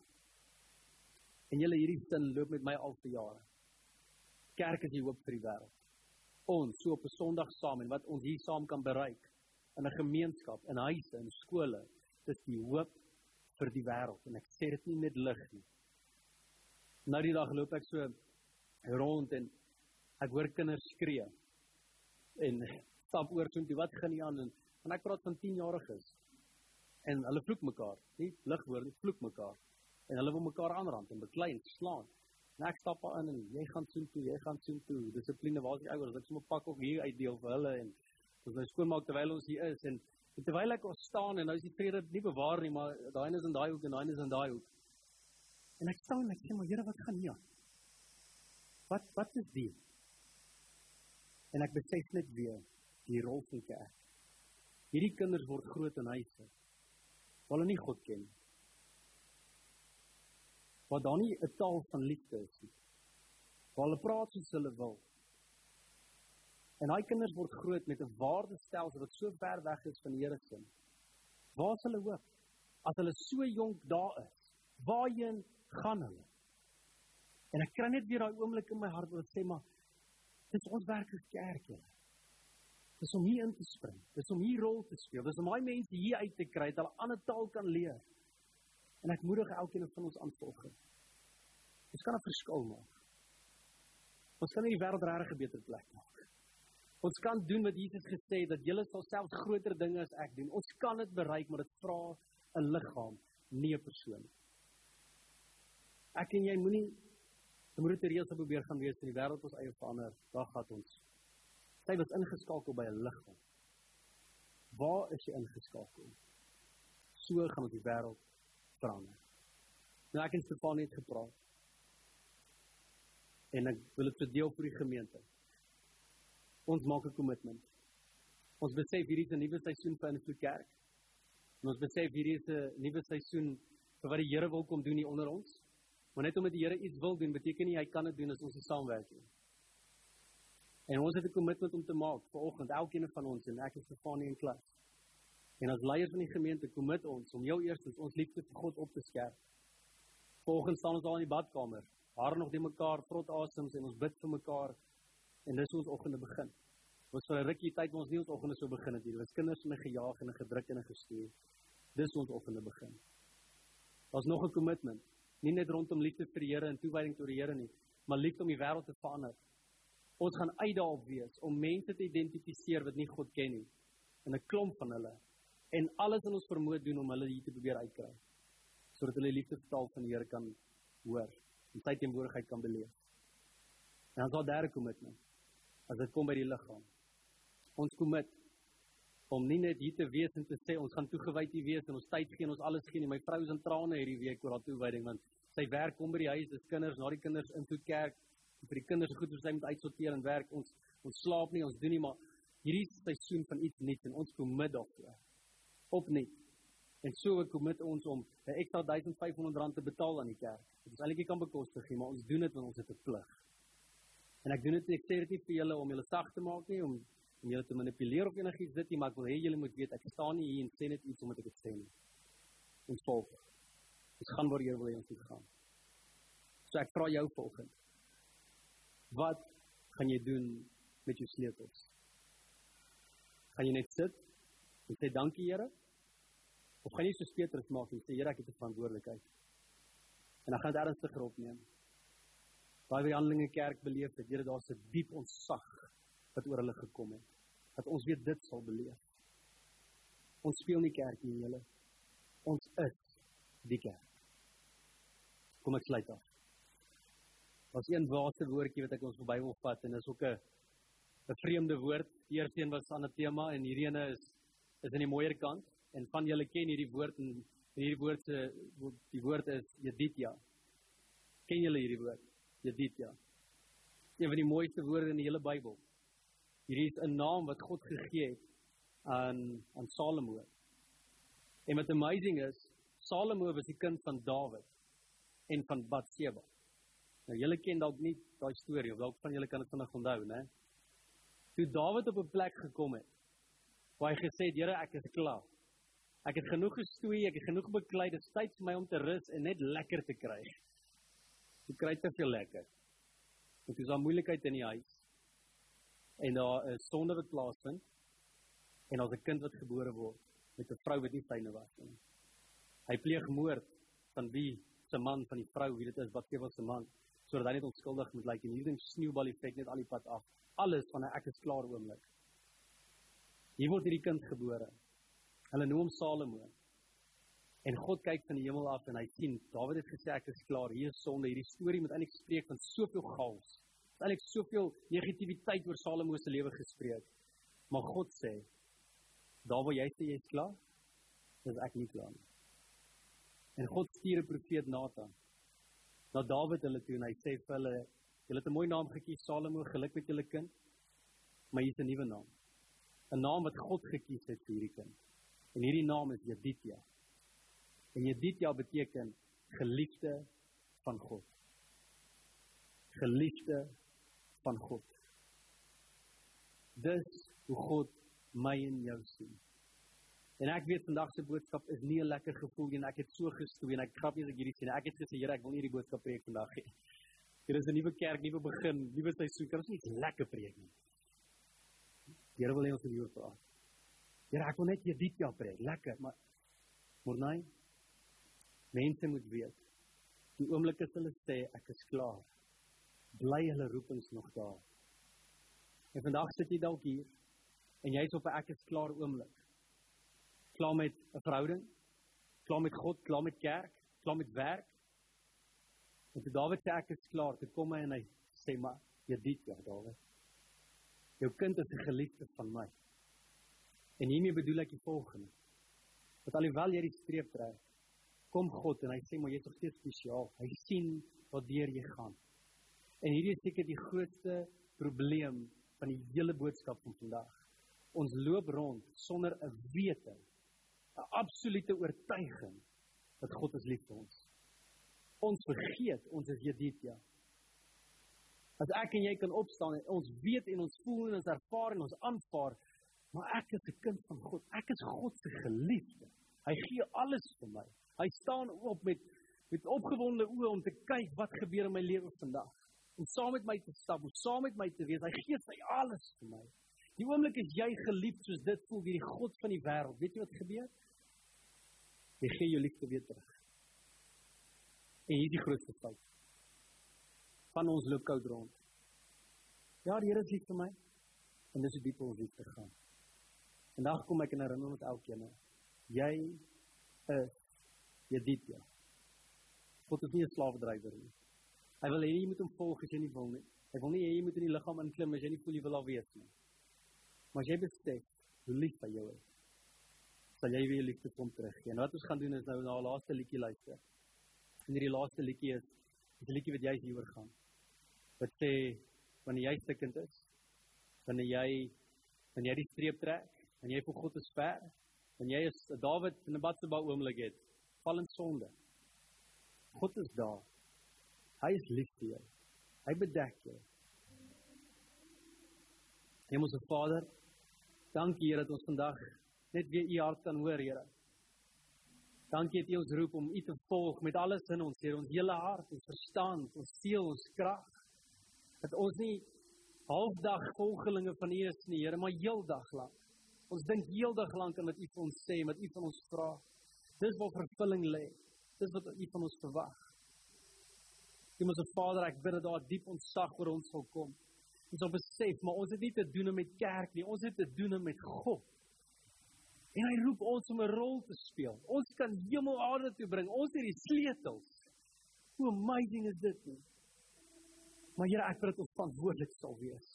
En julle hierdie sin loop met my al vir jare. Kerk is die hoop vir die wêreld. Ons so op 'n Sondag saam en wat ons hier saam kan bereik in 'n gemeenskap, in huise en skole, dis die hoop vir die wêreld en ek sê dit nie met lig nie. Nou die dag loop ek so rond en ek hoor kinders skree. En stap oor so toe wat gaan nie aan en, en ek praat van 10 jariges. En hulle vloek mekaar, nie lig hoor nie, vloek mekaar. En hulle wil mekaar aanrand en beklei en slaan. En ek stap daar in en jy gaan soen toe, jy gaan soen toe. Dissipline waar is die ouers? Ek sommer pak ook hier uitdeel vir hulle en ons nou skoonmaak terwyl ons hier is en, en terwyl ek ons staan en nou is die vrede nie bewaar nie, maar daai is in daai hoek en daai is in daai hoek. En ek staan en ek sê maar Here, wat gaan hier aan? Wat wat is dit? En ek besef net weer die rol van kerk. Hierdie kinders word groot in huise. Hulle nie God ken nie. Waar daar nie 'n taal van liefde is nie. Waar hulle praat soos hulle wil. En daai kinders word groot met 'n waardestelsel wat so ver weg is van die Here se. Waar is hulle hoop? As hulle so jonk daar is, waarheen gaan hulle. En ek kry net weer daai oomblik in my hart wat sê maar dis ons werk as kerk julle. Dis om hier in te spring. Dis om hier rol te speel. Dis om daai mense hier uit te kry dat hulle 'n ander taal kan leer. En ek moedig elkeen van ons aan volg. Ons kan 'n verskil maak. Ons kan die wêreld regtig 'n beter plek maak. Ons kan doen wat Jesus gesê het dat julle sal selfs groter dinge as ek doen. Ons kan dit bereik, maar dit vra 'n liggaam, nie 'n persoon. Ek en jy moenie moet reëls op probeer gaan wees in die wêreld ons eie verander. Daar gaan ons. Sy was ingeskakel by 'n liggaam. Waar is jy ingeskakel? So gaan ons die wêreld verander. Nou ek en Stefan het gepraat. En ek wil dit verdeel vir die gemeente. Ons maak 'n kommitment. Ons besef hierdie is 'n nuwe seisoen vir Invloed Kerk. En ons besef hierdie is 'n nuwe seisoen vir wat die Here wil kom doen hier onder ons. Maar net omdat die Here iets wil doen, beteken nie hy kan dit doen as ons nie saamwerk nie. En ons het 'n kommitment om te maak vir oggend elkeen van ons en ek is Stefanie in klas. En as leier van die gemeente kommit ons om jou eerstens ons liefde vir God op te skerp. Volgens staan ons al in die badkamer, haar nog die mekaar vrot asems en ons bid vir mekaar en dis ons oggende begin. Ons vir 'n rukkie tyd ons nie ons oggende so begin het nie. Ons kinders is gejaag en gedruk en gestuur. Dis ons oggende begin. Daar's nog 'n kommitment nie net rondom liefde vir die Here en toewyding tot die Here nie, maar liefde om die wêreld te verander. Ons gaan uitdaag wees om mense te identifiseer wat nie God ken nie en 'n klomp van hulle en alles in ons vermoë doen om hulle hier te probeer uitkry sodat hulle liefde vertaal van die Here kan hoor en sy teenwoordigheid kan beleef. En dan sal daar kom met my. As dit kom by die liggaam. Ons kom met om nie net hier te wees en te sê ons gaan toegewyd hier wees en ons tyd gee en ons alles gee nie. My vrou is in trane hierdie week oor haar toewyding want sy werk kom by die huis, dis kinders, na die kinders in toe kerk en vir die kinders goed wat sy moet uitsorteer en werk. Ons ons slaap nie, ons doen nie maar hierdie seisoen van iets nuuts en ons kom met daarvoor. Opnuut. En so ek kom met ons om 'n ekstra 1500 rand te betaal aan die kerk. Dit is eintlik kan bekostig, maar ons doen dit want ons het 'n plig. En ek doen dit ek sê dit nie vir julle om julle sag te maak nie, om om julle te manipuleer of enigiets dit nie, maar ek wil hê julle moet weet ek staan nie hier en sê net iets omdat ek dit sê nie. Ons volg. Ons gaan waar jy wil hê ons moet gaan. So ek vra jou volgende. Wat gaan jy doen met jou sleutels? Gaan jy net sit en sê dankie Here? Of gaan jy soos Petrus maak en sê Here, ek het 'n verantwoordelikheid? En dan gaan dit ernstiger opneem. Baie by Handelinge Kerk beleef dat Here daar's 'n diep ontsag wat oor hulle gekom het. Dat ons weer dit sal beleef. Ons speel nie kerk nie, julle. Ons is die kerk. Kom ek sluit af. Was een laaste woordjie wat ek ons verby wil vat en is ook 'n 'n vreemde woord. Die eerste een was aan 'n tema en hierdie ene is is aan die mooier kant en van julle ken hierdie woord en hierdie woord se die woord is Jeditya. Ken julle hierdie woord? Jeditya. Een van die mooiste woorde in die hele Bybel. Hierdie is 'n naam wat God gegee het aan aan Salomo. En wat amazing is, Salomo was die kind van Dawid en van Batseba. Nou julle ken dalk nie daai storie of dalk van julle kan dit vinnig onthou, né? Toe Dawid op 'n plek gekom het waar hy gesê het, "Here, ek is klaar. Ek het genoeg gestoei, ek het genoeg beklei, dit is tyd vir my om te rus en net lekker te kry." Jy kry te veel lekker. Dit is 'n moeilikheid in die huis. En daar is sonde wat plaasvind. En daar's 'n kind wat gebore word met 'n vrou wat nie syne was nie. Hy pleeg moord van wie se man van die vrou, wie dit is wat Eva se man, sodat hy net onskuldig moet lyk en hierdie sneeubal effek net al die pad af. Alles van 'n ek is klaar oomblik. Hier word hierdie kind gebore. Hulle noem hom Salomo. En God kyk van die hemel af en hy sien Dawid het gesê ek is klaar. Hier is sonde. Hierdie storie moet eintlik spreek van soveel chaos. Dit eintlik soveel negativiteit oor Salomo se lewe gespreek. Maar God sê daar waar jy sê jy's klaar, is ek nie klaar nie. En God stuur 'n profeet Nathan na Dawid hulle toe en hy sê vir hulle julle het 'n mooi naam gekies Salomo, geluk met julle kind. Maar hier's 'n nuwe naam. 'n naam wat God gekies het vir hierdie kind. En hierdie naam is Jeditya. En Jeditya beteken geliefde van God. Geliefde van God. Dis hoe God my en jou sien. En ek weet vandag se boodskap is nie 'n lekker gevoel nie en ek het so gestoei en ek grap nie as ek hierdie nie. Ek het gesê Here, ek wil nie hierdie boodskap preek vandag nie. Hier is 'n nuwe kerk, nuwe begin, nuwe seisoen. Kan ons nie lekker preek nie? Die Here wil hê ons moet hieroor praat. Here, ek wil net hier dit jou preek. Lekker, maar Mornay mense moet weet. Die oomblik as hulle sê ek is klaar, bly hulle roepings nog daar. En vandag sit jy dalk hier en jy's op 'n ek is klaar oomblik. Klaar met 'n verhouding, klaar met God, klaar met kerk, klaar met werk. En toe Dawid sê ek is klaar, toe kom hy en hy sê maar, jy dit ja, Dawid. Jou kind is 'n geliefde van my. En hiermee bedoel ek die volgende. Dat alhoewel jy die streep trek, kom God en hy sê maar jy's nog steeds spesiaal. Hy sien wat deur jy gaan. En hierdie is seker die grootste probleem van die hele boodskap van vandag. Ons loop rond sonder 'n wete, 'n absolute oortuiging dat God is lief vir ons. Ons vergeet ons is Jeditya. As ek en jy kan opstaan ons weet en ons voel en ons ervaar en ons aanvaar, maar ek is 'n kind van God. Ek is God se geliefde. Hy gee alles vir my. Hy staan op met met opgewonde oë om te kyk wat gebeur in my lewe vandag. Om saam met my te stap, om saam met my te wees. Hy gee sy alles vir my. Die oomblik as jy geliefd soos dit voel deur die God van die wêreld, weet jy wat gebeur? Hy gee jou liefde weer terug. En hier is die grootste fout van ons loop koud rond. Ja, die Here is lief vir my. En dis hoe diep ons liefde gaan. Vandag kom ek in herinnering met elkeen. Jy is Jeditya. God is nie 'n slaafdrywer nie. Hy wil hê jy moet hom volg as jy nie wil nie. Hy wil nie hê jy moet in die liggaam inklim as jy nie voel jy wil al wees nie. Maar as jy besef hoe lief hy jou is, sal jy weer liefde kom teruggee. En wat ons gaan doen is nou na 'n laaste liedjie luister. En hierdie laaste liedjie is 'n liedjie wat jy hieroor gaan wat sê wanneer jy stikkend is, wanneer jy wanneer jy die streep trek, wanneer jy vir God is ver, wanneer jy is Dawid in 'n badseba oomblik het, val in sonde. God is daar. Hy is lief vir jou. Hy bedek jou. Hemelse Vader, Dankie Here dat ons vandag net weer u hart kan hoor, Here. Dankie dat u ons roep om u te volg met alles in ons, Here, ons hele hart, ons verstand, ons siel, ons krag. Dat ons nie halfdag volgelinge van u is nie, Here, maar heeldag lank. Ons dink heeldag lank aan wat u vir ons sê, wat u van ons vra. Dis waar vervulling lê. Dis wat u van ons verwag. Hemelse Vader, ek bid dat daar diep ontsag oor ons sal kom. Ons sal besef, maar ons het nie te doen met kerk nie, ons het te doen met God. En hy roep ons om 'n rol te speel. Ons kan hemel aarde toe bring. Ons het die sleutels. Hoe amazing is dit nie? Maar Here, ek bid dat ons verantwoordelik sal wees.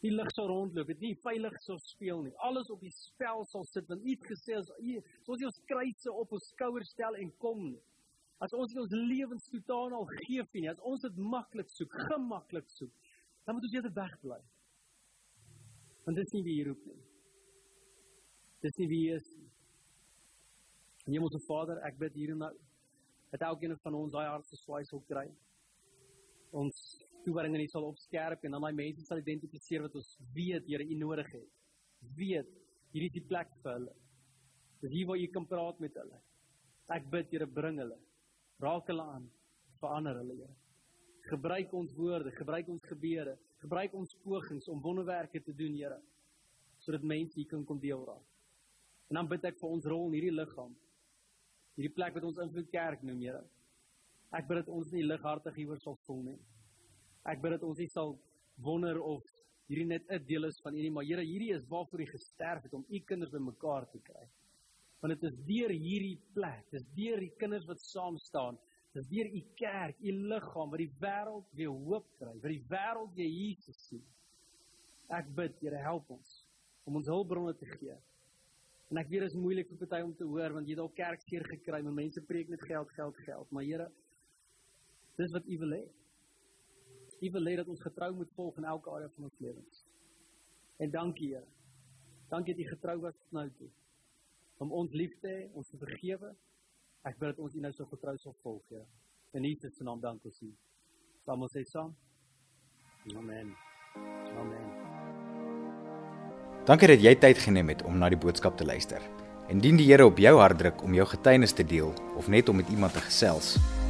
Die lig sal rondloop, dit nie veilig sal speel nie. Alles op die spel sal sit want U het gesê as U soos ons kruise op ons skouers stel en kom nie. As ons ons lewens totaal al gee vir nie, as ons dit maklik soek, gemaklik soek, dan moet ons eerder wegbly. Want dit is nie wie hier roep nie. Dit is nie wie is nie. En Hemelse Vader, ek bid hier en nou dat elkeen van ons daai hart se swaai sal kry. Ons toewyding en dit sal opskerp en dan daai mense sal identifiseer wat ons weet Here U nodig het. Weet hierdie is die plek vir hulle. Dis hier waar jy kan praat met hulle. Ek bid Here bring hulle. Raak hulle aan. Verander hulle Here. Gebruik ons woorde, gebruik ons gebede, gebruik ons pogings om wonderwerke te doen Here sodat mense hier kan kom deel raak. En dan bid ek vir ons rol in hierdie liggaam. Hierdie plek wat ons invloed kerk noem Here. Ek bid dat ons nie lighartig hieroor sal voel nie. Ek bid dat ons nie sal wonder of hierdie net 'n deel is van U nie, maar Here, hierdie is waarvoor U gesterf het om U kinders bymekaar te kry. Want dit is deur hierdie plek, dis deur die kinders wat saam staan, dis deur U kerk, U liggaam wat die wêreld weer hoop kry, wat die wêreld weer Jesus sien. Ek bid, Here, help ons om ons hulpbronne te gee. En ek weet dit is moeilik vir party om te hoor want jy het al kerk seer gekry, mense preek net geld, geld, geld, maar Here, dis wat U wil hê. U wil hê dat ons getrou moet volg in elke area van ons lewens. En dankie Here. Dankie dat U getrou was tot nou toe. Om ons lief te hê, ons te vergewe. Ek bid dat ons U nou so getrou sal volg, Here. In Jesus se naam dank ons U. Kom ons sê saam. Amen. Amen. Dankie dat jy tyd geneem het om na die boodskap te luister. Indien die Here op jou hart druk om jou getuienis te deel of net om met iemand te gesels,